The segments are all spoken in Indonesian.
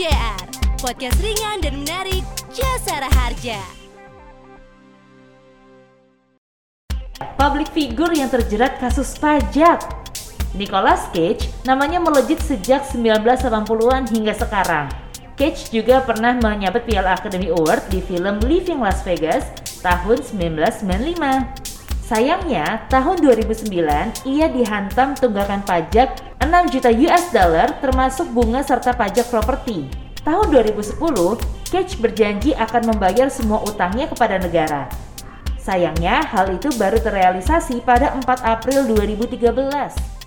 JR, podcast ringan dan menarik Jasara Harja. Public figure yang terjerat kasus pajak. Nicolas Cage namanya melejit sejak 1980-an hingga sekarang. Cage juga pernah menyabet Piala Academy Award di film Living Las Vegas tahun 1995. Sayangnya, tahun 2009 ia dihantam tunggakan pajak 6 juta US dollar termasuk bunga serta pajak properti. Tahun 2010, Cage berjanji akan membayar semua utangnya kepada negara. Sayangnya, hal itu baru terrealisasi pada 4 April 2013.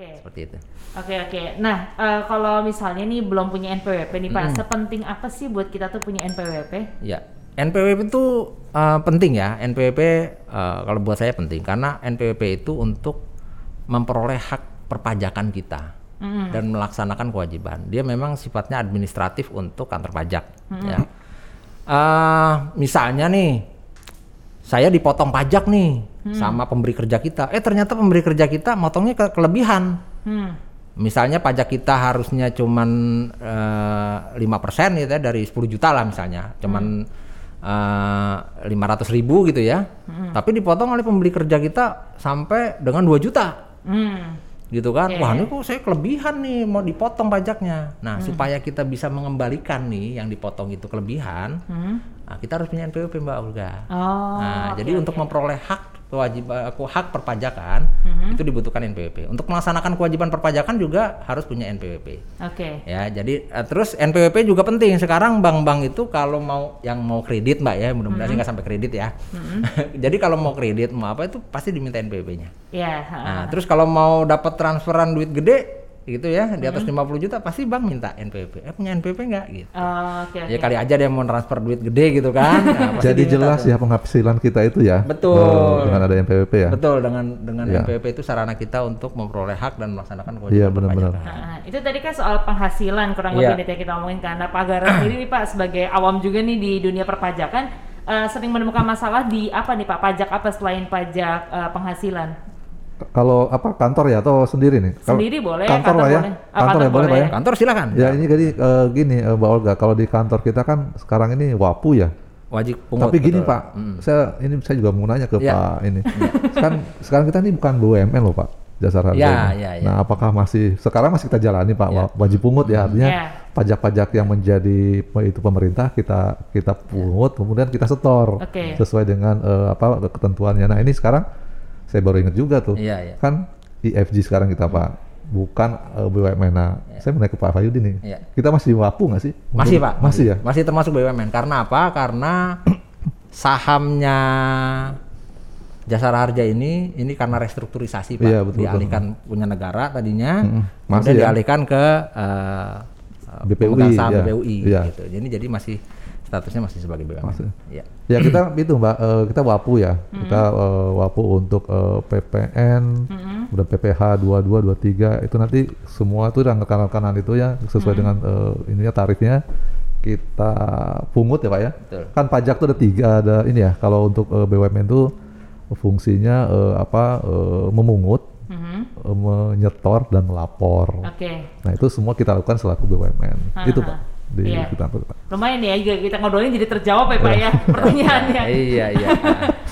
Oke. seperti itu. Oke oke. Nah eh, kalau misalnya nih belum punya NPWP nih Pak, Mm. sepenting apa sih buat kita tuh punya NPWP? Ya, NPWP itu uh, penting ya. NPWP uh, kalau buat saya penting karena NPWP itu untuk memperoleh hak perpajakan kita Mm. dan melaksanakan kewajiban. Dia memang sifatnya administratif untuk kantor pajak. Ya. Uh, misalnya nih, saya dipotong pajak nih sama pemberi kerja kita. Eh ternyata pemberi kerja kita motongnya ke kelebihan. Hmm. Misalnya pajak kita harusnya cuman lima persen gitu ya dari 10 juta lah misalnya, cuman lima ratus ribu gitu ya. Tapi dipotong oleh pembeli kerja kita sampai dengan 2 juta, Hmm. gitu kan? Iya, Wah iya. ini kok saya kelebihan nih mau dipotong pajaknya. Nah supaya kita bisa mengembalikan nih yang dipotong itu kelebihan, Hmm. nah, kita harus punya NPWP Mbak Olga. Oh. Nah, oke, jadi untuk oke. memperoleh hak kewajiban aku hak perpajakan Mhm. itu dibutuhkan NPWP. Untuk melaksanakan kewajiban perpajakan juga harus punya NPWP. Oke. Ya, jadi eh, terus NPWP juga penting. Sekarang bank-bank itu kalau mau yang mau kredit, Mbak ya, mudah-mudahan sih Mhm. nggak sampai kredit ya. jadi kalau mau kredit mau apa itu pasti diminta NPWP-nya. Ya. ha. Nah, terus kalau mau dapat transferan duit gede gitu ya, di atas 50 juta pasti bank minta NPWP. Eh punya NPWP nggak gitu. Oh, Oke oke. Ya kali aja dia mau transfer duit gede gitu kan. Nah, Jadi jelas tuh. ya penghasilan kita itu ya. Betul. eh, dengan ada NPWP ya. Betul dengan dengan Iya. NPWP itu sarana kita untuk memperoleh hak dan melaksanakan Iya, kewajiban benar-benar. perpajakan. Nah, itu tadi kan soal penghasilan kurang Iya. lebih nih yang kita omongin karena Pak Gara sendiri nih Pak sebagai awam juga nih di dunia perpajakan eh, sering menemukan masalah di apa nih Pak pajak apa selain pajak eh, penghasilan? Kalau apa kantor ya atau sendiri nih? Kalau Sendiri boleh, Kantor, kantor lah ya. boleh. Ah, Kantor, kantor ya boleh Pak ya. boleh. Kantor silakan. Ya ini jadi eh, gini eh, Mbak Olga, kalau di kantor kita kan sekarang ini wapu ya. Wajib pungut. Tapi gini betul. Pak, Mm. saya ini saya juga mau nanya ke Iya. Pak ini. kan sekarang kita ini bukan BUMN loh Pak, jasa harga. Ya, ya, ya. Nah apakah masih sekarang masih kita jalani Pak Ya. wa- wajib pungut ya artinya Ya. pajak-pajak yang menjadi itu pemerintah kita kita pungut kemudian kita setor Oke. sesuai dengan eh, apa ketentuannya. Nah ini sekarang saya baru ingat juga tuh Iya, iya. kan IFG sekarang kita Pak bukan eh, BUMN. Nah saya mau naik ke Pak Fayudi nih. Iya. Kita masih wapu nggak sih? Masih Untuk- Pak. Masih ya. Masih termasuk BUMN. Karena apa? Karena sahamnya Jasara Harja ini ini karena restrukturisasi Pak. Iya, betul, dialihkan punya negara tadinya, kemudian Masih ya? dialihkan ke eh, eh, BPUI, saham ya. BPUI Iya. gitu. Jadi jadi masih statusnya masih sebagai BUMN. Masih. Iya. Ya kita itu mbak, eh, kita wapu ya, kita eh, wapu untuk eh, PPN, udah PPH 22, 23 itu nanti semua tuh rangkaian-rangkaian itu ya sesuai dengan eh, ininya tarifnya kita pungut ya pak ya. Betul. Kan pajak tuh ada tiga, ada ini ya. Kalau untuk eh, BUMN tuh fungsinya eh, apa eh, memungut, Mhm. eh, menyetor dan melapor. Oke. Nah itu semua kita lakukan selaku BUMN. Itu Ah, pak di iya. kita Pak. Lumayan ya juga kita ngobrolin jadi terjawab ya Pak ya pertanyaannya. Iya, iya.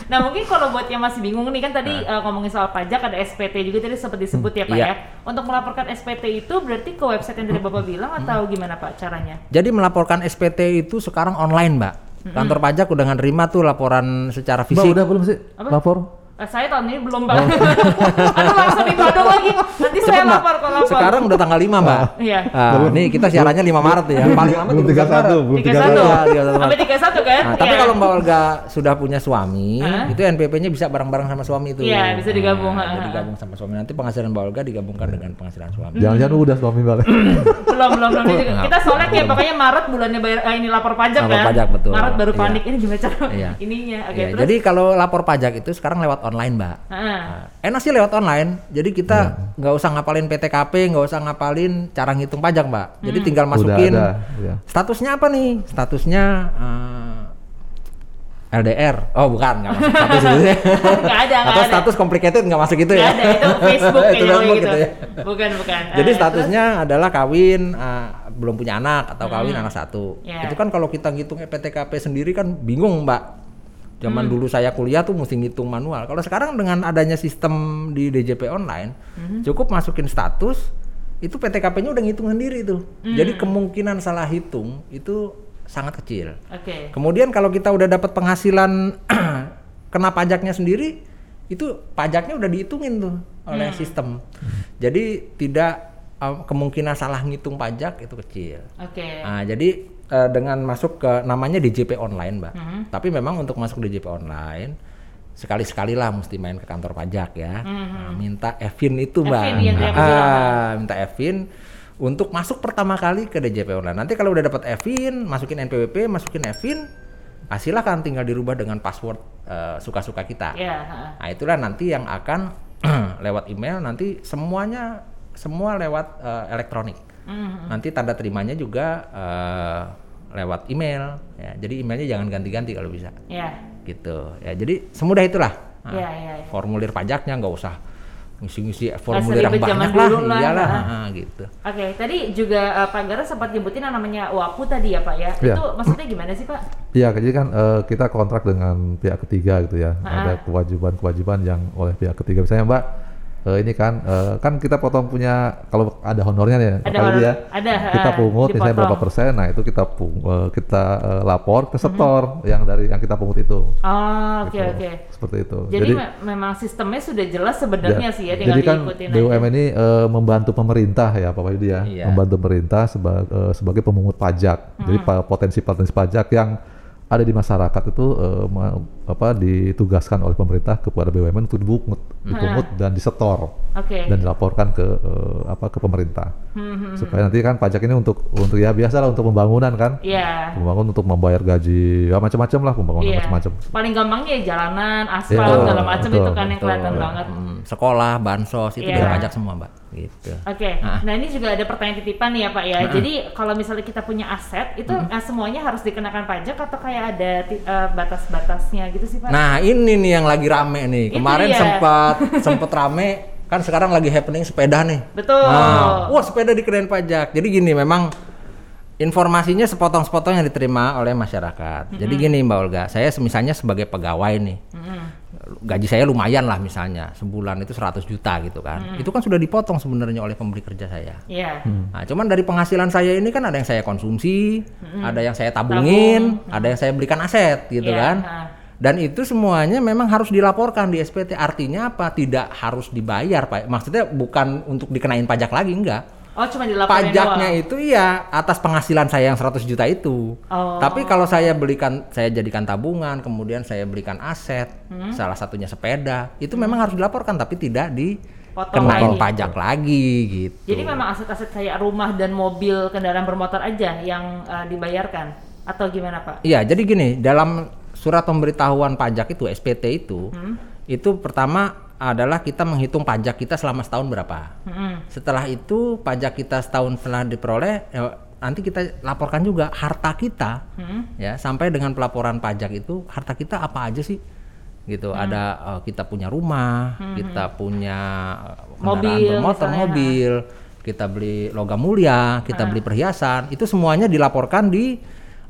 Nah mungkin kalau buat yang masih bingung nih kan tadi eh, ngomongin soal pajak ada SPT juga tadi sempat disebut ya Pak Iya. ya. Untuk melaporkan SPT itu berarti ke website yang tadi Bapak bilang atau gimana Pak caranya? Jadi melaporkan SPT itu sekarang online, Mbak. Kantor pajak udah nerima tuh laporan secara Mbak fisik. udah belum sih Apa? lapor? Eh, saya tahun ini belum Pak. Aduh langsung ditodong lagi. Nanti saya Cepet, Mbak. lapor kalau lapor. Sekarang udah tanggal 5, Mbak. Iya. Ah, nih kita siarannya 5 Maret ya. Paling lama belum 31 Maret. 31, belum 31. 31. Iya, 31 Sampai 31 kan? Nah, tapi Iya. kalau Mbak Olga sudah punya suami, Hah? itu NPP-nya bisa bareng-bareng sama suami itu. Iya, bisa digabung, Nah, ha, jadi ha. digabung sama suami. Nanti penghasilan Mbak Olga digabungkan dengan penghasilan suami. Jangan-jangan udah suami balik. belum belum belum Ini juga- Nggak, kita soalnya kayak pokoknya Maret bulannya bayar eh, ini lapor pajak Lapor kan pajak, betul. Maret baru Iya. panik ini gimana cara Iya. ininya oke jadi kalau lapor pajak itu sekarang lewat online, Mbak. Ah, Nah, enak sih lewat online. Jadi kita nggak usah ngapalin PTKP, nggak usah ngapalin cara ngitung pajak, Mbak. Jadi tinggal Udah masukin ada, ya. statusnya apa nih? Statusnya eh, LDR. Oh, bukan, nggak masuk status itu ya. Nggak ada, Atau ada. status complicated nggak masuk itu ya. ada itu Facebook Itu kayaknya Facebook gitu. gitu ya. Bukan bukan. Jadi Eh, statusnya adalah kawin, ah, belum punya anak atau kawin anak satu. Ya. Itu kan kalau kita ngitung PTKP sendiri kan bingung, Mbak. Zaman Hmm. dulu saya kuliah tuh mesti ngitung manual. Kalau sekarang dengan adanya sistem di DJP online, Hmm. cukup masukin status, itu PTKP-nya udah ngitung sendiri tuh. Hmm. Jadi kemungkinan salah hitung itu sangat kecil. Oke. Kemudian kalau kita udah dapat penghasilan kena pajaknya sendiri, itu pajaknya udah dihitungin tuh oleh sistem. Jadi tidak uh, kemungkinan salah ngitung pajak itu kecil. Oke. Nah, jadi uh, dengan masuk ke namanya DJP online, Mbak. Mhm. Tapi memang untuk masuk DJP online sekali-sekali lah mesti main ke kantor pajak ya. Nah, minta Evin itu, Mbak. Evin bilang. Ah, minta Evin untuk masuk pertama kali ke DJP online. Nanti kalau udah dapat Evin, masukin NPWP, masukin Evin, ah, silakan tinggal dirubah dengan password eh, suka-suka kita. Ya. heeh. Nah, itulah nanti yang akan lewat email nanti semuanya semua lewat eh, elektronik. Mhm. Nanti tanda terimanya juga eh, lewat email ya. Jadi emailnya jangan ganti-ganti kalau bisa. Ya. Gitu. Ya, jadi semudah itulah. Nah, Iya, iya, iya. Formulir pajaknya nggak usah ngisi-ngisi formulir yang banyak lah, lah, iyalah, ha. ah, gitu. Oke, tadi juga eh, Pak Gara sempat nyebutin yang namanya WAPU tadi ya Pak ya. Iya. Itu maksudnya gimana sih Pak? Iya, jadi kan eh, kita kontrak dengan pihak ketiga gitu ya. Ah. Ada kewajiban-kewajiban yang oleh pihak ketiga. Misalnya Mbak, eh, ini kan eh, kan kita potong punya kalau ada honornya nih, Ada kali honor- ya. ada, Kita ah, pungut misalnya dipotong. berapa persen, nah itu kita pung, eh, kita eh, lapor ke setor yang dari yang kita pungut itu. Oh, oke Gitu. oke. Seperti itu. Jadi, me- memang sistemnya sudah jelas sebenarnya Ya, sih ya tinggal Jadi kan BUMN aja. ini eh, membantu pemerintah ya Pak Yudi ya, Iya. membantu pemerintah seba- eh, sebagai pemungut pajak. Jadi pa- potensi-potensi pajak yang ada di masyarakat itu eh, ma- apa ditugaskan oleh pemerintah kepada BUMN untuk dipungut, dipungut dan disetor Oke. dan dilaporkan ke eh, apa ke pemerintah. Hmm, Supaya nanti kan pajak ini untuk untuk ya biasa lah untuk pembangunan kan. Iya. Pembangun untuk membayar gaji, ya macam-macam lah pembangunan Iya. macam-macam. Paling gampangnya ya jalanan, aspal Iya, segala macam itu kan yang kelihatan banget. Hmm, sekolah, bansos itu Iya. dari pajak semua, Mbak. Gitu. Oke, Ah. nah ini juga ada pertanyaan titipan nih ya Pak ya. Jadi kalau misalnya kita punya aset, itu eh, semuanya harus dikenakan pajak atau kayak ada eh, batas-batasnya gitu sih Pak? Nah, ini nih yang lagi rame nih. Itu Kemarin dia. sempat sempet rame kan sekarang lagi happening sepeda nih. Betul. Nah, wah sepeda dikenain pajak. Jadi gini memang informasinya sepotong-sepotong yang diterima oleh masyarakat. Jadi gini Mbak Olga, saya misalnya sebagai pegawai nih. Gaji saya lumayan lah misalnya, sebulan itu 100 juta gitu kan. Itu kan sudah dipotong sebenarnya oleh pemberi kerja saya. Iya. Nah, cuman dari penghasilan saya ini kan ada yang saya konsumsi, ada yang saya tabungin, ada yang saya belikan aset gitu Iya, kan. Dan itu semuanya memang harus dilaporkan di SPT. Artinya apa? Tidak harus dibayar, Pak. Maksudnya bukan untuk dikenain pajak lagi, enggak. Oh cuma dilaporin Pajaknya doang. itu iya atas penghasilan saya yang 100 juta itu. Oh. Tapi kalau saya belikan saya jadikan tabungan, kemudian saya belikan aset, Hmm. salah satunya sepeda, itu memang harus dilaporkan tapi tidak lagi. pajak lagi gitu. Jadi memang aset-aset kayak rumah dan mobil kendaraan bermotor aja yang eh, dibayarkan atau gimana Pak? Iya, jadi gini, dalam surat pemberitahuan pajak itu SPT itu, Hmm. itu pertama adalah kita menghitung pajak kita selama setahun berapa. Mm-mm. Setelah itu pajak kita setahun setelah diperoleh, ya, nanti kita laporkan juga harta kita, Hmm. ya sampai dengan pelaporan pajak itu harta kita apa aja sih, gitu. Ada eh, kita punya rumah, kita punya eh, kendaraan Mobil bermotor, misalnya, mobil, kita beli logam mulia, kita beli perhiasan, itu semuanya dilaporkan di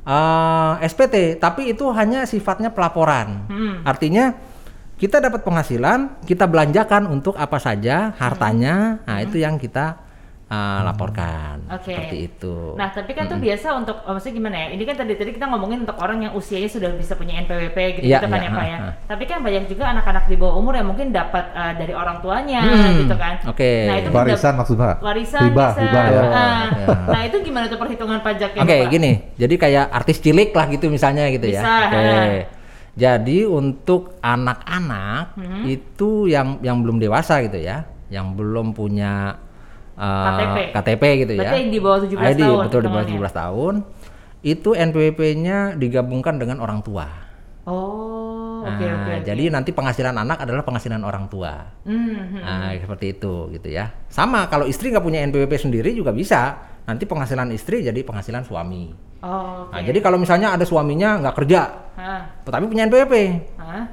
eh, SPT. Tapi itu hanya sifatnya pelaporan. Artinya kita dapat penghasilan, kita belanjakan untuk apa saja hartanya, nah itu yang kita uh, laporkan Hmm. Oke. seperti itu. Nah, tapi kan tuh biasa untuk oh, maksudnya gimana ya? Ini kan tadi tadi kita ngomongin untuk orang yang usianya sudah bisa punya NPWP gitu, Iya, gitu kan iya, ya, Pak ya. ha. Tapi kan banyak juga anak-anak di bawah umur yang mungkin dapat uh, dari orang tuanya Hmm, gitu kan. oke. Nah, itu Warisan maksudnya? warisan Hibah, bisa. hibah ya. Ah. Ya. Nah, itu gimana tuh perhitungan pajaknya Oke, Pak? gini. Jadi kayak artis cilik lah gitu misalnya gitu ya. Bisa, Oke. ha. Jadi untuk anak-anak Hmm. itu yang yang belum dewasa gitu ya, yang belum punya uh, KTP. KTP gitu ya. Berarti yang di bawah 17 ID, tahun betul di bawah hitungannya. 17 tahun. Itu NPWP-nya digabungkan dengan orang tua. Oh, oke Nah, oke. jadi nanti penghasilan anak adalah penghasilan orang tua. Hmm, hmm. Nah, seperti itu gitu ya. Sama kalau istri nggak punya NPWP sendiri juga bisa. Nanti penghasilan istri jadi penghasilan suami. Oh, oke. Nah, jadi kalau misalnya ada suaminya nggak kerja, Hah? tapi punya NPWP, Hah?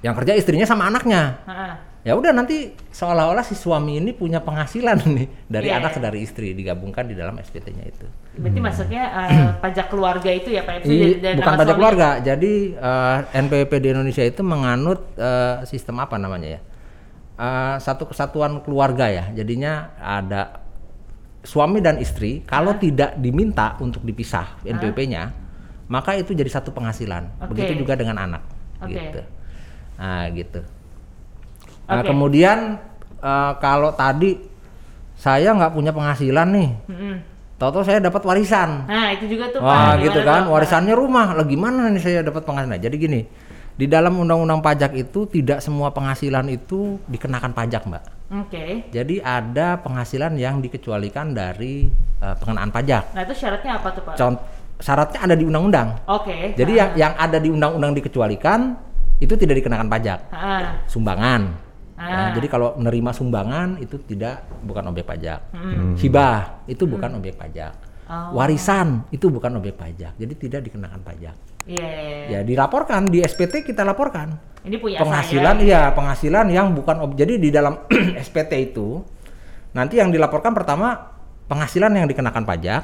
yang kerja istrinya sama anaknya. Hah? Ya udah nanti seolah-olah si suami ini punya penghasilan nih dari Iya, anak iya. dari istri digabungkan di dalam SPT-nya itu. Berarti maksudnya eh, pajak keluarga itu ya Pak? I- bukan pajak keluarga. Jadi eh, NPWP di Indonesia itu menganut eh, sistem apa namanya ya? Eh, satu kesatuan keluarga ya. Jadinya ada suami dan istri kalau tidak diminta untuk dipisah NPWP-nya, maka itu jadi satu penghasilan. Oke. Begitu juga dengan anak. Oke. Gitu. Nah, gitu. Nah, Oke. kemudian eh, kalau tadi saya nggak punya penghasilan nih, Mm-mm. Tahu-tahu saya dapat warisan. Nah itu juga tuh Wah Pak. gitu kan, Pak? warisannya rumah. Lah gimana nih saya dapat penghasilan? Jadi gini, di dalam undang-undang pajak itu tidak semua penghasilan itu dikenakan pajak, Mbak. Oke. Jadi ada penghasilan yang dikecualikan dari eh, pengenaan pajak. Nah itu syaratnya apa tuh Pak? Contoh syaratnya ada di undang-undang. Oke. Jadi yang yang ada di undang-undang dikecualikan itu tidak dikenakan pajak. Ah. Sumbangan. Ah. Ya, jadi kalau menerima sumbangan itu tidak bukan objek pajak. Hmm. Hibah itu bukan objek pajak. Oh. Warisan itu bukan objek pajak. Jadi tidak dikenakan pajak. Iya. Ya dilaporkan di SPT kita laporkan. Ini punya penghasilan saya. iya, penghasilan yang bukan ob- jadi di dalam SPT itu nanti yang dilaporkan pertama penghasilan yang dikenakan pajak,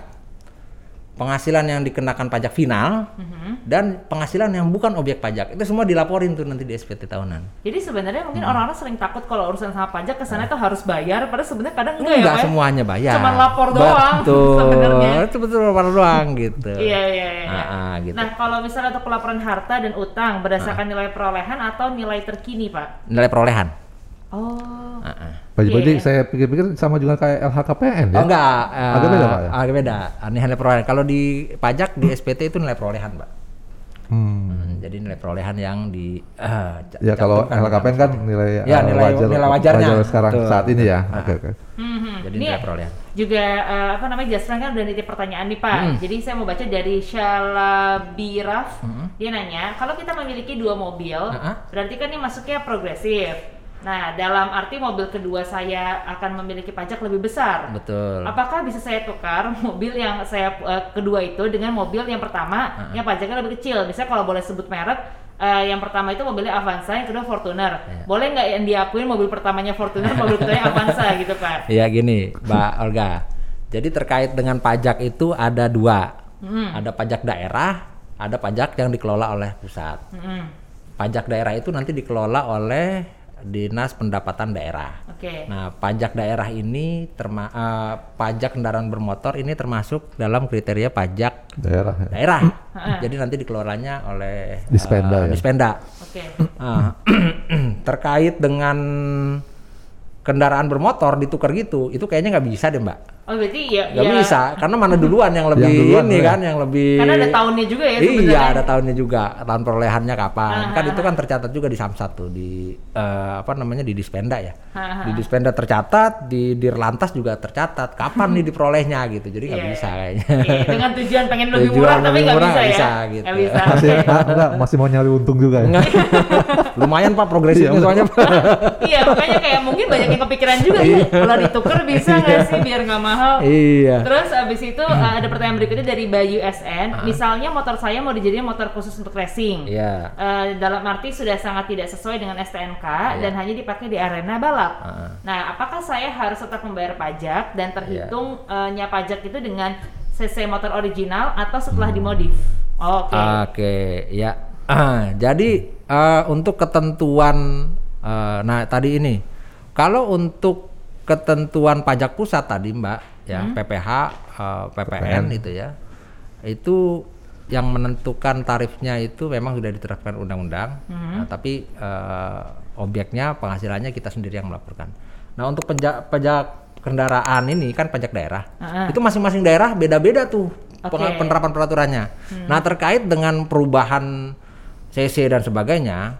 penghasilan yang dikenakan pajak final Mhm. dan penghasilan yang bukan objek pajak. Itu semua dilaporin tuh nanti di SPT tahunan. Jadi sebenarnya mungkin Hmm. orang-orang sering takut kalau urusan sama pajak kesannya tuh harus bayar, padahal sebenarnya kadang enggak, ya Enggak ya? semuanya bayar. Cuman lapor doang Betul. sebenarnya. Itu betul lapor doang gitu. Iya iya iya. Ah, ah, gitu. Nah kalau misalnya untuk pelaporan harta dan utang berdasarkan nilai perolehan atau nilai terkini Pak? Nilai perolehan. Oh. Ah, ah. Pak Jadi Iya. saya pikir-pikir sama juga kayak LHKPN ya. Oh enggak, eh, Agak beda, Pak, ya? Agak beda. Ah, Nilai perolehan. Kalau di pajak di SPT itu nilai perolehan, Pak. Hmm. Hmm, jadi nilai perolehan yang di eh, ca- Ya kalau LHKPN kan nilai, Ya, eh, nilai- wajar, nilai wajarnya. wajar sekarang Betul, saat ini ya. Oke oke. Mhm. Jadi nilai perolehan. juga eh, apa namanya Jasran kan udah nitip pertanyaan nih Pak. Hmm. Jadi saya mau baca dari Shalabiraf. Dia nanya, kalau kita memiliki dua mobil, Uh-uh. berarti kan ini masuknya progresif. Nah, dalam arti mobil kedua saya akan memiliki pajak lebih besar. Betul. Apakah bisa saya tukar mobil yang saya eh, kedua itu dengan mobil yang pertama Uh-uh. yang pajaknya lebih kecil? Misalnya kalau boleh sebut merek, eh, yang pertama itu mobilnya Avanza, yang kedua Fortuner. Iya. Boleh nggak yang diakuin mobil pertamanya Fortuner, mobil keduanya Avanza gitu Pak? Ya gini, Mbak Olga. Jadi terkait dengan pajak itu ada dua. Hmm. Ada pajak daerah, ada pajak yang dikelola oleh pusat. Mm-mm. Pajak daerah itu nanti dikelola oleh Dinas Pendapatan Daerah. Oke. Nah, pajak daerah ini terma eh, pajak kendaraan bermotor ini termasuk dalam kriteria pajak Daerah. ya. daerah. Jadi nanti dikelolanya oleh Dispenda eh, ya? Dispenda. Oke. Ah, terkait dengan kendaraan bermotor ditukar gitu, itu kayaknya nggak bisa deh mbak. Oh berarti ya Nggak ya, bisa, karena mana duluan yang lebih Yang duluan, ini ya. kan, yang lebih. Karena ada tahunnya juga ya Iya, sebenarnya. ada tahunnya juga, tahun perolehannya kapan. Ah, kan ah, itu kan tercatat juga di Samsat tuh di eh, apa namanya di Dispenda ya. Ah, ah, Di Dispenda tercatat, di Dirlantas juga tercatat. Kapan nih diperolehnya gitu. Jadi nggak Iya, bisa iya. kayaknya. Iya, dengan tujuan pengen lebih Tujuan murah tapi nggak bisa ya. bisa, gitu. Nggak bisa. Masih ah, enggak, masih mau nyari untung juga ya. Lumayan Pak progresifnya Iya, soalnya. Pak. iya makanya kayak mungkin banyak yang kepikiran juga ya. Kalau ditukar bisa nggak sih biar nggak mahal. Iya. Terus abis itu uh, ada pertanyaan berikutnya dari Bayu. SN. Misalnya motor saya mau dijadikan motor khusus untuk racing. Iya. Uh, dalam arti sudah sangat tidak sesuai dengan STNK Iya. dan hanya dipakai di arena balap. Ah. Nah, apakah saya harus tetap membayar pajak dan terhitung Iya. uh, nya pajak itu dengan CC motor original atau setelah dimodif? Oke. Oke, ya. Ah, jadi eh, untuk ketentuan, eh, nah tadi ini, kalau untuk ketentuan pajak pusat tadi Mbak, ya PPH, eh, PPN itu ya, itu yang menentukan tarifnya itu memang sudah diterapkan undang-undang, nah, tapi eh, objeknya penghasilannya kita sendiri yang melaporkan. Nah untuk pajak pajak kendaraan ini kan pajak daerah, Ah. itu masing-masing daerah beda-beda tuh Oke. penerapan peraturannya. Nah terkait dengan perubahan CC dan sebagainya,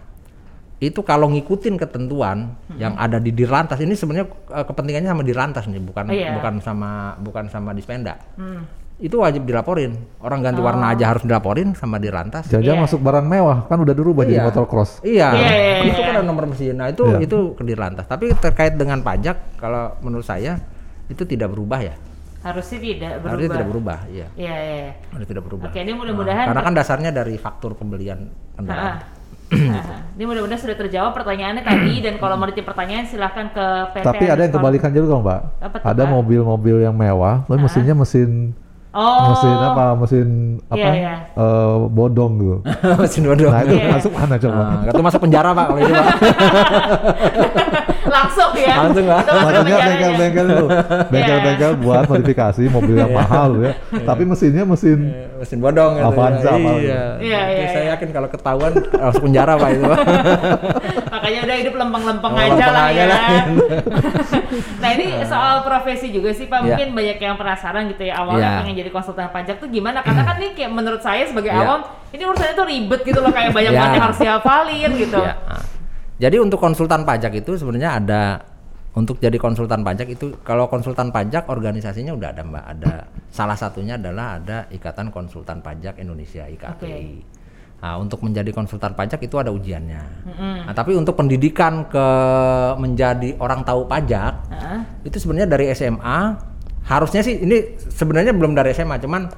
itu kalau ngikutin ketentuan yang ada di Dirlantas ini sebenarnya eh, kepentingannya sama Dirlantas nih, bukan Oh, iya. bukan sama bukan sama Dispenda. Hmm. itu wajib dilaporin. Orang ganti warna aja harus dilaporin sama dirantas. Jangan Iya. masuk barang mewah kan udah dirubah jadi Iya. motor cross. Iya, Iya, iya, itu iya. kan ada nomor mesin. Nah itu Iya. itu ke Dirlantas. Tapi terkait dengan pajak, kalau menurut saya itu tidak berubah ya. Harusnya tidak berubah. Harusnya tidak berubah, iya. Iya, iya. iya. Harus tidak berubah. Oke, ini mudah-mudahan Karena kan dasarnya dari faktur pembelian kendaraan. Ah. Ini mudah-mudahan sudah terjawab pertanyaannya tadi dan kalau mau ditip pertanyaan silahkan ke PT. Tapi ada yang kebalikan juga Mbak. Apa Ada mobil-mobil yang mewah, tapi mesinnya mesin Oh. mesin apa? Mesin apa? Iya, iya. eh, bodong gitu. Mesin bodong. Nah, itu Iya. masuk mana coba? Nah, itu masuk penjara pak kalau itu pak. Langsung ya. Langsung, masuk Makanya penjara ya. bengkel-bengkel itu, bengkel-bengkel buat modifikasi mobil yang mahal ya. Tapi mesinnya mesin Mesin bodong. gitu. Avanza, apa? Iya. Iya, Tapi iya, Saya iya. yakin kalau ketahuan masuk penjara pak itu. Makanya udah hidup lempeng-lempeng Oh, aja lah ya. lah. nah ini soal profesi juga sih Pak, Iya. mungkin banyak yang penasaran gitu ya awalnya Iya. pengen jadi konsultan pajak tuh gimana? Karena kan ini kayak menurut saya sebagai Iya. awam, ini urusannya tuh ribet gitu loh kayak banyak Iya. banget yang harus dihafalin gitu. Jadi untuk konsultan pajak itu sebenarnya ada untuk jadi konsultan pajak itu kalau konsultan pajak organisasinya udah ada mbak ada salah satunya adalah ada Ikatan Konsultan Pajak Indonesia IKPI. Nah, untuk menjadi konsultan pajak itu ada ujiannya. Nah, tapi untuk pendidikan ke menjadi orang tahu pajak Heeh. itu sebenarnya dari SMA harusnya sih ini sebenarnya belum dari SMA cuman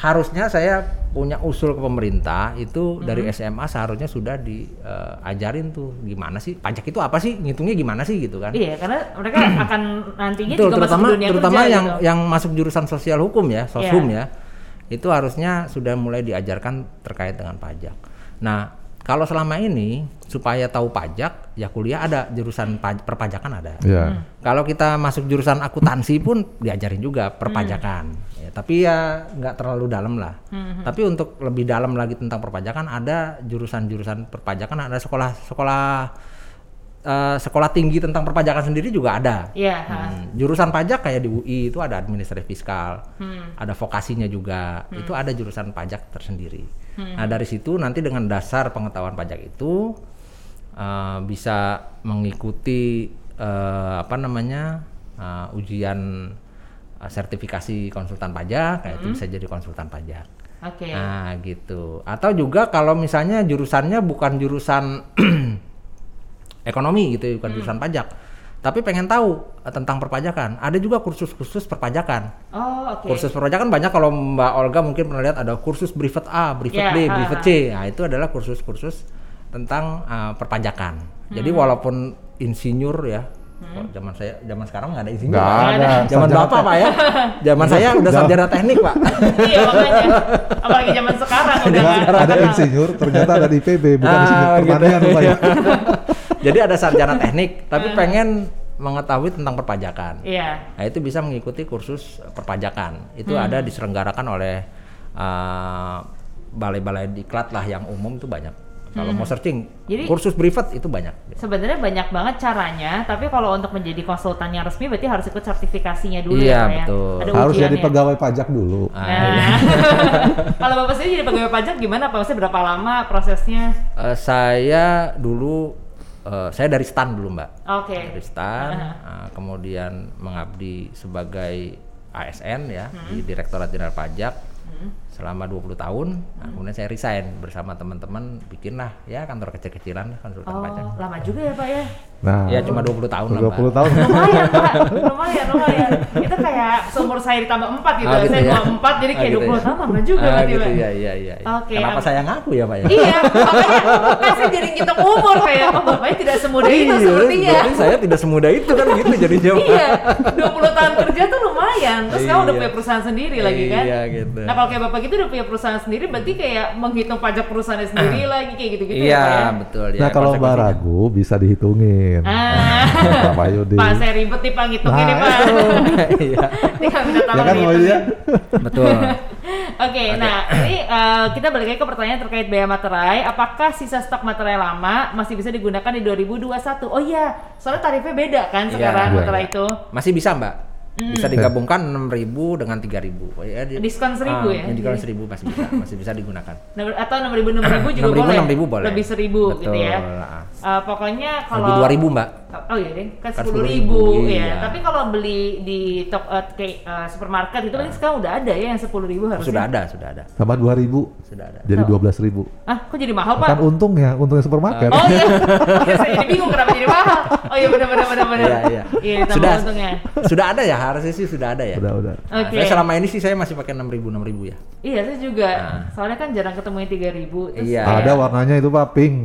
harusnya saya punya usul ke pemerintah itu dari SMA seharusnya sudah diajarin tuh gimana sih pajak itu apa sih ngitungnya gimana sih gitu kan Iya, karena mereka akan nantinya Betul, juga terutama masuk dunia terutama kerja yang gitu. yang masuk jurusan sosial hukum ya soshum Iya. ya itu harusnya sudah mulai diajarkan terkait dengan pajak nah kalau selama ini supaya tahu pajak ya kuliah ada jurusan paj- perpajakan ada ya. kalau kita masuk jurusan akuntansi pun diajarin juga perpajakan. Ya, tapi ya nggak terlalu dalam lah. Tapi untuk lebih dalam lagi tentang perpajakan ada jurusan-jurusan perpajakan ada sekolah-sekolah eh, sekolah tinggi tentang perpajakan sendiri juga ada. Ha. Hmm, jurusan pajak kayak di UI itu ada administratif fiskal, Hmm. ada vokasinya juga, itu ada jurusan pajak tersendiri. Nah dari situ nanti dengan dasar pengetahuan pajak itu eh, bisa mengikuti eh, apa namanya eh, ujian sertifikasi konsultan pajak, kayak itu bisa jadi konsultan pajak. Oke. Nah gitu. Atau juga kalau misalnya jurusannya bukan jurusan ekonomi gitu, ya, bukan jurusan pajak, tapi pengen tahu eh, tentang perpajakan, ada juga kursus-kursus perpajakan. Oh, oke. Kursus perpajakan banyak kalau Mbak Olga mungkin pernah lihat ada kursus privat A, privat Ya, B, privat ha. C. Nah, itu adalah kursus-kursus tentang uh, perpajakan. Jadi Hmm. walaupun insinyur ya, kok zaman saya zaman sekarang nggak ada insinyur. Nggak Pak. ada. Zaman Sarjana Bapak Pak ya. Zaman saya udah sarjana teknik, Pak. iya, makanya. Apalagi zaman sekarang udah Ada, nggak- ada insinyur, ternyata ada di IPB, bukan Ah, insinyur gitu. pertanian Pak ya. Jadi ada sarjana teknik, tapi pengen mengetahui tentang perpajakan. Iya. Nah, itu bisa mengikuti kursus perpajakan. Itu Hmm. ada diselenggarakan oleh uh, balai-balai diklat lah yang umum itu banyak. Kalau mau searching Hmm. Jadi- kursus privat itu banyak. Sebenarnya banyak banget caranya, tapi kalau untuk menjadi konsultan yang resmi berarti harus ikut sertifikasinya dulu Iya, ya, Pak ya. betul. Ada Harus jadi ujiannya. pegawai pajak dulu. Ah, Nah, iya. kalau bapak sendiri jadi pegawai pajak gimana Pak? Maksudnya berapa lama prosesnya? Eh, saya dulu eh, saya dari stan dulu mbak. Oke. Dari stan, Aha. eh, kemudian mengabdi sebagai ASN ya Hmm. di Direktorat Jenderal Pajak selama 20 tahun. Nah, kemudian saya resign bersama teman-teman bikinlah ya kantor kecil-kecilan konsultan Oh, pajak. lama juga ya Pak ya? Nah, Ya cuma 20 tahun lah, 20 Mbak. tahun. Lumayan Pak, lumayan, lumayan. Itu kayak seumur saya ditambah 4 gitu. Ah, gitu saya ya? 24 jadi Ah, kayak gitu 20 ya? tahun lama juga Ah, berarti gitu ya, iya, iya. iya. Oke, Kenapa am- saya ngaku ya, Pak ya? Iya, makanya kan saya jadi ngitung umur kayak oh bapaknya tidak semudah itu Iya, sepertinya. berarti saya tidak semudah itu kan gitu jadi jawab. iya, 20 tahun kerja tuh lumayan. Terus kamu udah Iya. punya perusahaan sendiri lagi kan? Iya, gitu. Nah kalau kayak bapak gitu udah punya perusahaan sendiri, berarti kayak menghitung pajak perusahaannya sendiri lagi kayak gitu-gitu Iya, ya Pak ya? betul ya. Nah kalau Mbak konsekuensinya. ragu bisa dihitungin. Ah. Pak Mayudi. Pak saya ribet nih Pak ngitungin nih Nah, Pak. Iya, minta Ya tolong kan dihitung. Mayudi ya? betul. Oke, nah ini eh, kita balik lagi ke pertanyaan terkait biaya materai. Apakah sisa stok materai lama masih bisa digunakan di 2021? Oh iya, soalnya tarifnya beda kan Iya, sekarang iya, materai itu. Masih bisa, Mbak. Bisa digabungkan 6.000 dengan 3.000. Oh, ya, di- Diskon 1.000 ya? Ah, Diskon 1.000 masih bisa, masih bisa digunakan. Nah, Atau 6.000 6.000 juga 6.000, boleh. 6.000 boleh. Lebih 1.000 gitu ya. Eh, pokoknya Kalau dua ribu mbak. Oh iya deh, kan Kan sepuluh 10.000, ribu iya. ya. Tapi kalau beli di top eh, kayak eh, supermarket itu kan sekarang udah ada ya yang sepuluh ribu harusnya. Sudah ada, sudah ada, Tambah 2000 sudah ada. jadi 12.000. Ah, kok jadi mahal pak? Kan untungnya, untungnya supermarket. Oh iya, saya jadi bingung kenapa jadi mahal. Oh iya benar benar benar benar. Iya, iya. Iya, Sudah, untungnya. sudah ada ya harusnya sih sudah ada ya. Udah, udah. Nah, Oke. Saya selama ini sih saya masih pakai enam ribu enam ribu ya. Iya, saya juga. Nah. Soalnya kan jarang ketemu yang tiga ribu. Iya. Ada warnanya itu Pak, pink.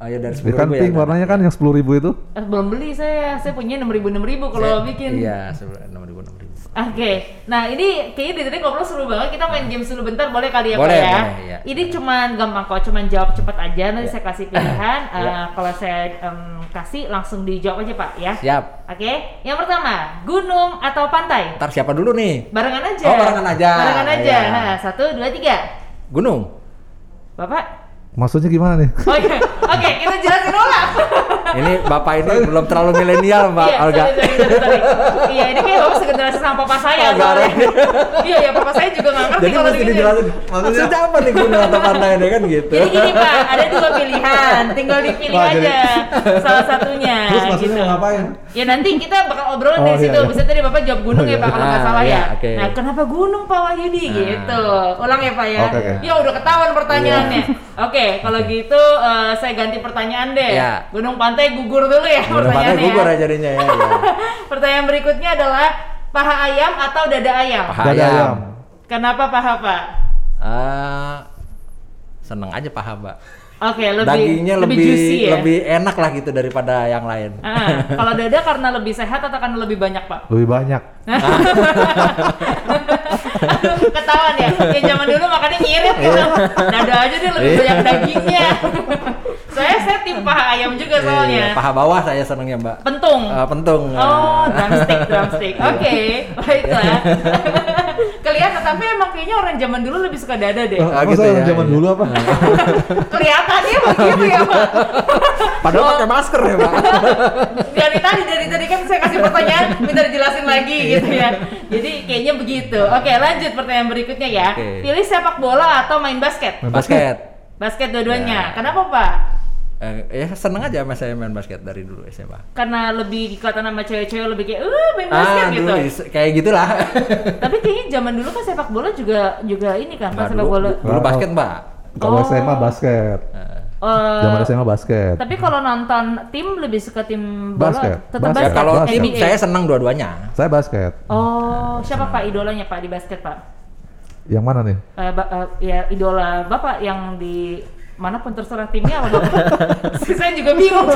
Oh ya dari Ya sepuluh kan ribu pink ya. warnanya kan yang 10.000 itu. Eh, belum beli saya. Saya punya enam ribu enam ribu kalau bikin. Iya, enam ribu enam ribu. Oke, nah ini kayaknya di tadi ngobrol seru banget. Kita main game dulu bentar, boleh kali ya Boleh, Pak ya? boleh, iya. Ini cuman gampang kok, cuman jawab cepat aja. Nanti Iya. saya kasih pilihan. Iya. Eh, kalau saya em, kasih langsung dijawab aja Pak ya. Siap. Oke, yang pertama gunung atau pantai? Ntar siapa dulu nih? Barengan aja. Oh, barengan aja. Barengan aja. Iya. Nah, satu, dua, tiga. Gunung. Bapak? Maksudnya gimana nih? Iya. Oke, kita jelasin ulang. Ini bapak ini belum terlalu milenial mbak iya, Olga. Iya, ini kayak bapak segenerasi sama papa saya. Iya, ya papa saya juga nggak ngerti Jadi kalau mesti dijelasin. Maksudnya apa nih gunung atau pantai ini kan gitu. Jadi gini Pak, ada dua pilihan, tinggal dipilih Wah, jadi- aja salah satunya. Terus maksudnya gitu. ngapain? Ya nanti kita bakal obrolin Oh, dari situ. iya, iya. Bisa tadi Bapak jawab gunung ya Pak kalau nggak Ah, salah iya, ya. oke. Nah kenapa gunung Pak Wahyudi Ah. gitu? Ulang ya Pak ya. Ya udah ketahuan pertanyaannya. Oke, kalau gitu eh, saya ganti pertanyaan deh. Iya. Gunung pantai gugur dulu ya Gunung pantai pertanyaannya. gugur ya. aja jadinya ya. ya. Pertanyaan berikutnya adalah paha ayam atau dada ayam? Paha Dada ayam. ayam. Kenapa paha Pak? Ah, seneng aja paha mbak. Oke, lebih Dagingnya lebih juicy ya. lebih enak lah gitu daripada yang lain. Ah, kalau dada karena lebih sehat atau karena lebih banyak pak? Lebih banyak. Aduh, ketahuan ya. Yang zaman dulu makannya ngirit gitu. Dada aja deh lebih Iya. banyak dagingnya. Saya saya tim paha ayam juga soalnya. Iya, paha bawah saya senengnya mbak. Pentung. Eh, pentung. Oh, Eh. drumstick, drumstick. Oke, baiklah. Kelihatan, tapi emang kayaknya orang zaman dulu lebih suka dada deh. Ah, Masa gitu orang ya, zaman iya. dulu apa? Kelihatannya begitu ya, Pak. Padahal Oh. pakai masker ya mbak. dari tadi dari tadi kan saya kasih pertanyaan minta dijelasin lagi gitu ya jadi kayaknya begitu oke lanjut pertanyaan berikutnya ya Oke. pilih sepak bola atau main basket Main Basket. basket dua-duanya Ya. kenapa pak Eh, ya seneng aja sama saya main basket dari dulu SMA. karena lebih kelihatan sama cewek-cewek lebih kayak uh main basket ah, gitu dulu kayak gitulah. tapi kayaknya zaman dulu kan sepak bola juga juga ini kan pas sepak bola dulu basket mbak. Kalau Oh. SMA basket. Eh, Eh, Zaman SMA basket. tapi kalau nonton tim lebih suka tim bola Basket. tetap Basket. ya basket, kalau basket. NBA. saya senang dua-duanya. Saya basket. oh siapa pak idolanya pak di basket pak Yang mana nih? Eh, ba- eh, ya idola bapak yang di mana pun terserah timnya apa bapak? saya juga bingung.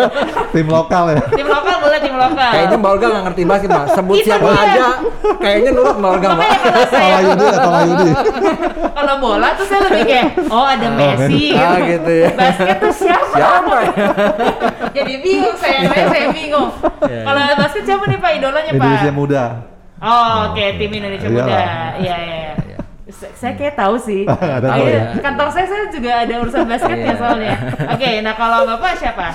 Tim lokal ya. tim lokal boleh tim lokal. Kayaknya Mbak Olga nggak ngerti basket mbak. Sebut Itu siapa dia. aja, kayaknya nurut Mbak Olga mbak. Makanya kalau saya Tola Yudi ya, Yudi. kalau bola tuh saya lebih kayak oh ada Messi Ah, gitu ya. Basket tuh siapa? Siapa ya? Jadi bingung saya, saya, saya bingung. Iya. Kalau basket siapa nih Pak idolanya Pak? Indonesia muda. Oh, oke tim Indonesia Iyalah. Muda. Iya, iya, iya. Saya kayak tahu sih. Oh, tahu iya, ya. Kantor saya saya juga ada urusan basketnya Iya. soalnya. Oke, nah kalau Bapak siapa?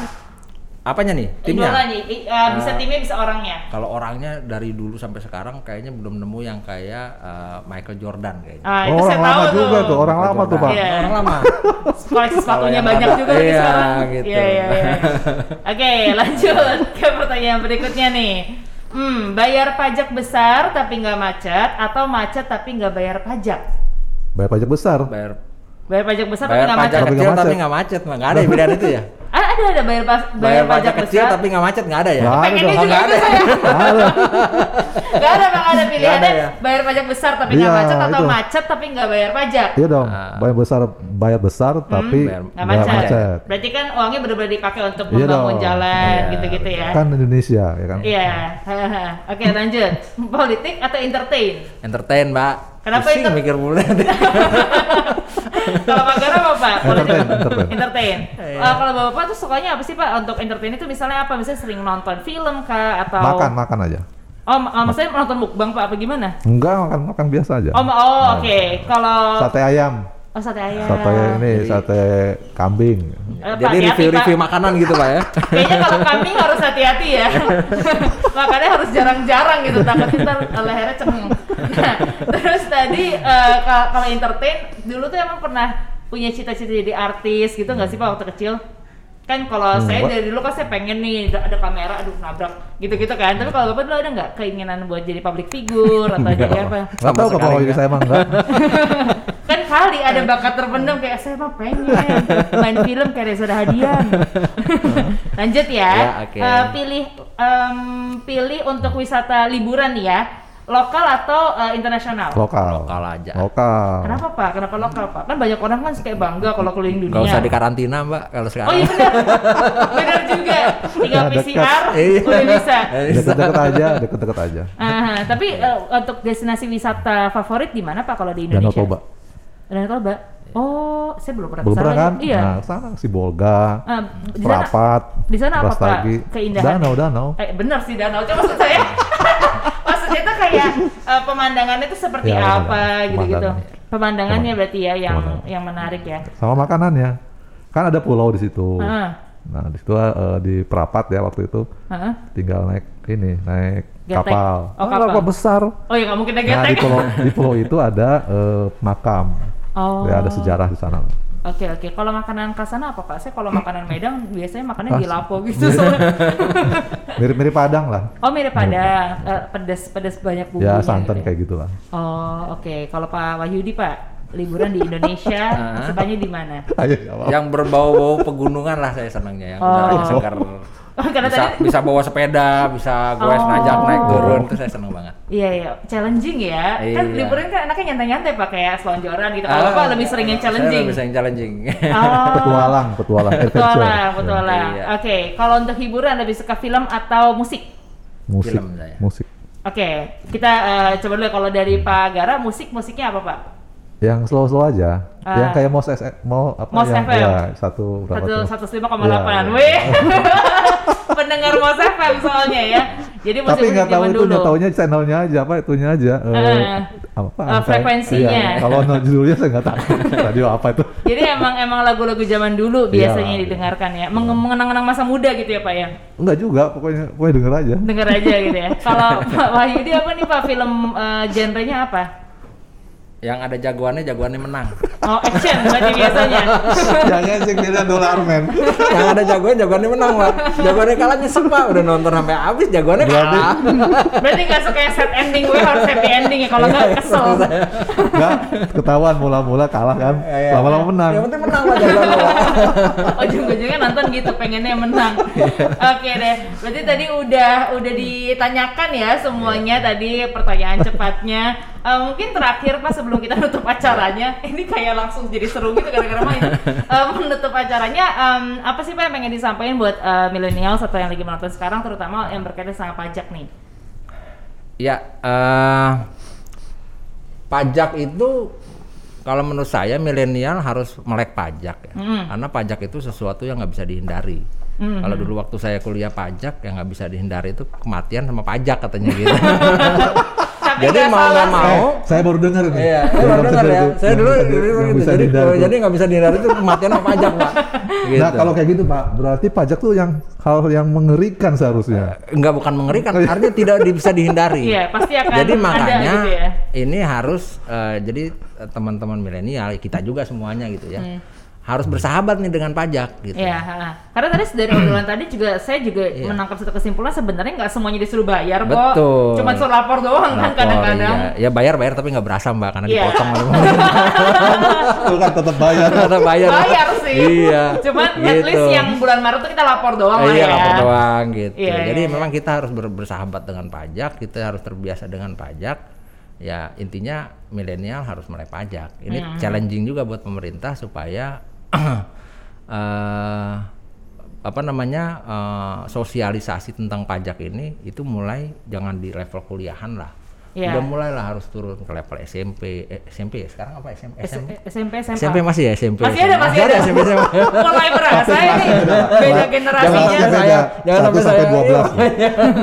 Apanya nih? Timnya? Idolanya, i- uh, bisa Ah. timnya bisa orangnya. Kalau orangnya dari dulu sampai sekarang kayaknya belum nemu yang kayak eh, Michael Jordan kayaknya. Ah, Oh, itu saya orang tahu lama tuh. juga tuh, orang Michael lama tuh. Pak. Iya. Orang lama. Koleksi sepatunya banyak ada- juga nih iya, sekarang. gitu. Iya, iya, iya. Oke, lanjut ke pertanyaan berikutnya nih. Hmm, bayar pajak besar tapi nggak macet atau macet tapi nggak bayar pajak? Bayar pajak besar. Bayar Bayar pajak besar tapi bayar nggak pajak macet. Tapi kecil nggak tapi nggak macet, nggak ada yang pilihan itu ya? Ada ada bayar pas, Bayar pajak kecil besar. tapi nggak macet nggak ada ya? Nggak ada dong. nggak ada. saya. Ada. Gak ada bang ada pilihannya Nggak ada ya? bayar pajak besar tapi nggak Iya, macet atau itu. macet tapi nggak bayar pajak. Iya dong. Ah. Bayar besar, bayar besar tapi Bayar- Nggak nggak macet. macet. Berarti kan uangnya benar-benar dipakai untuk Iya membangun dong. jalan Iya, gitu-gitu ya. Kan Indonesia ya kan. Iya. Oke lanjut. Politik atau entertain? Entertain, Mbak. Kenapa Pusing mikir mulu. Kalau Pak Gara apa Pak? Entertain, entertain. Entertain. Iya. Eh, kalau Bapak tuh sukanya apa sih Pak untuk entertain itu misalnya apa? Misalnya sering nonton film kah atau Makan, makan aja. Oh, oh, maksudnya nonton mukbang Pak apa gimana? Enggak, makan makan biasa aja. Oh, oh oke. Kalau Sate ayam, oh sate ayam. sate ini, Jadi- sate kambing. Eh, Jadi review-review makanan gitu, Pak ya. Kayaknya kalau kambing harus hati-hati ya. Makanya harus jarang-jarang gitu takut ntar lehernya cengeng. Nah, terus tadi eh, ka- kalau entertain dulu tuh emang pernah punya cita-cita jadi artis gitu nggak sih Pak waktu kecil? Kan kalau Hmm, saya dari dulu kan saya pengen nih ada, ada kamera, aduh nabrak gitu-gitu kan. Tapi kalau bapak dulu ada nggak keinginan buat jadi public figure atau jadi apa? Nggak tahu kalau saya emang enggak. Kali ada bakat terpendam kayak saya mah pengen main film kayak Reza Hadian. Lanjut ya. Ya, oke. Eh, pilih em, pilih untuk wisata liburan nih ya. Lokal atau eh, internasional? Lokal. Lokal aja. Lokal. Kenapa Pak? Kenapa lokal Pak? Kan banyak orang kan kayak bangga kalau keliling dunia. Gak usah dikarantina mbak kalau sekarang. Oh iya benar. benar juga. Tinggal Nah. PCR Iya. udah bisa. Deket-deket aja, deket-deket aja. Aha, tapi eh, untuk destinasi wisata favorit di mana Pak kalau di Danau Indonesia? Toba. Danau Toba. Oh, saya belum pernah Belum pernah kan? Iya. Nah, sana si Bolga, Ah, di sana- Prapat, di sana apa, Pak, keindahannya? Danau, danau. Eh benar sih danau. Cuma maksud saya maksudnya itu kayak eh, pemandangannya itu seperti Ya, apa gitu-gitu. pemandangan. Pemandangannya berarti ya yang Pemandangan. yang menarik ya. Sama makanannya. Kan ada pulau di situ. Ah, Nah, di situ eh, di Prapat ya waktu itu ah. tinggal naik ini, naik Getek. kapal. Oh, Ah, kapal. kapal besar. Oh ya nggak mungkin naik Nah, di pulau di pulau itu ada eh, makam. Oh. Ya, ada sejarah di sana. Oke oke. Kalau makanan khas sana apa Pak? Saya kalau makanan Medan biasanya makannya di lapo gitu. Mirip-mirip Padang lah. oh mirip Padang. Eh, pedas pedas banyak bumbunya. Ya, santan gitu ya. kayak gitulah. Oh oke. Kalau Pak Wahyudi Pak liburan di Indonesia Ah. sukanya di mana? Yang berbau-bau pegunungan lah saya senangnya yang Oh. segar. Oh, karena bisa, tadi bisa bawa sepeda, bisa gue Oh. najak naik turun itu saya senang banget. Iya iya, challenging ya. Kan Iya. liburan kan anaknya nyantai-nyantai pak kayak selonjoran gitu. Kalau Bapak lebih sering yang Ah, Saya challenging. lebih sering challenging. Oh. Petualang, petualang. Petualang, petualang. Iya. Oke, kalau untuk hiburan lebih suka film atau musik? Musik, Film saya. musik. Oke, kita eh, coba dulu ya, kalau dari Pak Gara musik musiknya apa Pak? Yang slow-slow aja. Ah. Yang kayak Mos S mau apa Mos yang FM. ya, satu berapa Satu satu lima koma Iya, delapan. iya. Wih, pendengar Mos FM soalnya ya. Jadi Tapi nggak tahu itu, dulu. nggak taunya channelnya aja, apa itunya aja. eh, Eh, apa? eh, frekuensinya. Iya, kalau no judulnya saya nggak tahu. Radio apa itu? Jadi emang emang lagu-lagu zaman dulu Iya. biasanya didengarkan ya, Meng- mengenang-enang masa muda gitu ya Pak ya. Enggak juga, pokoknya pokoknya denger aja. Dengar aja gitu ya. Kalau Pak Wahyudi apa nih Pak film eh, genrenya apa? Yang ada jagoannya, jagoannya menang. Oh action berarti biasanya. Jangan sih dia dolar men. yang ada jagoannya, jagoannya menang pak. Jagoannya kalah nyesek pak. Udah nonton sampai habis, jagoannya Berarti- kalah. Berarti nggak suka yang set ending gue harus happy ending ya kalau nggak kesel. Enggak, ketahuan mula-mula kalah kan. Iya. Lama-lama menang. Yang penting menang pak jagoannya pak. Oh ujung-ujungnya nonton gitu pengennya menang. Oke deh. Berarti tadi udah udah ditanyakan ya semuanya tadi pertanyaan cepatnya. Eh, mungkin terakhir pas sebelum kita nutup acaranya, ini kayak langsung jadi seru gitu gara-gara main. Eh, menutup acaranya, em, apa sih pak yang pengen disampaikan buat eh, millennials atau yang lagi menonton sekarang, terutama yang berkaitan sama pajak nih? Ya, eh, pajak itu kalau menurut saya milenial harus melek pajak ya, Mm. karena pajak itu sesuatu yang nggak bisa dihindari. Mm. Kalau dulu waktu saya kuliah pajak yang nggak bisa dihindari itu kematian sama pajak katanya gitu. Jadi mau nggak mau, Eh, saya baru dengar nih. Iya, saya baru dengar ya. itu, Saya dulu bisa dulu gitu. Jadi, oh, jadi nggak bisa dihindari itu kematian pajak, Pak. Gitu. Nah, kalau kayak gitu, Pak, berarti pajak tuh yang hal yang mengerikan seharusnya. nggak bukan mengerikan, artinya tidak bisa dihindari. Iya, pasti akan jadi ada makanya gitu ya. ini harus eh, jadi eh, teman-teman milenial kita juga semuanya gitu ya. Harus bersahabat nih dengan pajak gitu. Hmm. Iya, karena tadi dari obrolan tadi juga saya juga Iya. menangkap satu kesimpulan sebenarnya nggak semuanya disuruh bayar kok. Betul. Cuma suruh lapor doang kan Lapor, kadang-kadang. iya. Ya bayar bayar tapi nggak berasa mbak karena Iya. dipotong oleh pemerintah. Itu kan tetap bayar. Karena bayar. Bayar sih. Iya. Cuman at Gitu. least yang bulan Maret tuh kita lapor doang lah iya, ya. lapor doang gitu. Iya, Jadi iya, memang kita harus ber- bersahabat dengan pajak, kita harus terbiasa dengan pajak. Ya intinya milenial harus melek pajak. Ini Hmm. challenging juga buat pemerintah supaya eh, apa namanya eh, sosialisasi tentang pajak ini itu mulai jangan di level kuliahan lah. Iya. Udah mulailah harus turun ke level SMP, eh, SMP ya sekarang apa SMP? S- SMP? SMP. SMP masih ya SMP. Masih ada, masih ada. SMP, SMP. Mulai berasa ini beda generasinya. Jangan sampai saya, jangan Satu sampai saya.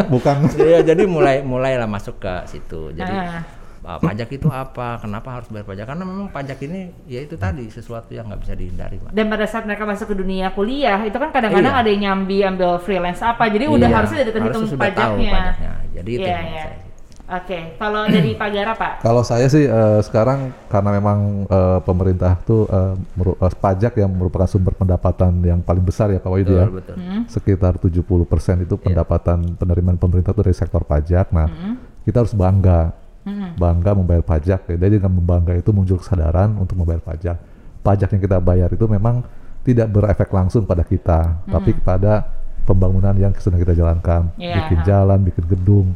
12. Bukan. Iya, jadi mulai mulailah masuk ke situ. Jadi Ah. Uh, pajak itu apa? Kenapa harus bayar pajak? Karena memang pajak ini ya itu tadi sesuatu yang nggak bisa dihindari, Pak. Dan pada saat mereka masuk ke dunia kuliah, itu kan kadang-kadang Iya. ada yang nyambi ambil freelance apa, jadi udah Iya, harusnya udah terhitung harusnya sudah tahu pajaknya. pajaknya. Jadi itu Iya, yang iya. saya- Oke, kalau dari Pagara Pak? Kalau saya sih eh, sekarang karena memang eh, pemerintah tuh eh, meru- eh, pajak yang merupakan sumber pendapatan yang paling besar ya Pak Wahyu ya. Betul, betul. Sekitar 70% itu pendapatan penerimaan pemerintah itu dari sektor pajak. Nah, kita harus bangga. Bangga membayar pajak. ya. Jadi dengan membangga itu muncul kesadaran untuk membayar pajak. Pajak yang kita bayar itu memang tidak berefek langsung pada kita, tapi kepada pembangunan yang sedang kita jalankan. Iya. Bikin jalan, bikin gedung,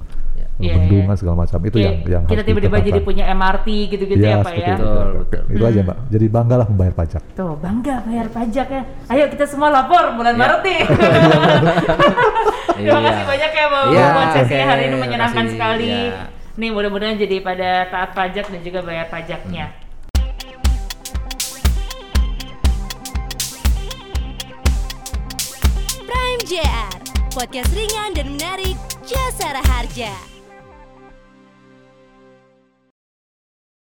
Iya, bendungan iya. segala macam. Itu Kayak yang yang kita tiba-tiba jadi punya MRT gitu-gitu ya, Pak seperti ya. itu. Betul. Itu aja Mbak. Jadi banggalah membayar pajak. Tuh, bangga bayar pajak ya. Ayo kita semua lapor bulan Iya. Maret nih. Terima Iya. kasih banyak ya Bapak Iya, buat sesinya hari ini menyenangkan sekali. Iya. Nih mudah-mudahan jadi pada taat pajak dan juga bayar pajaknya. Prime JR, podcast ringan dan menarik Jasara Harja.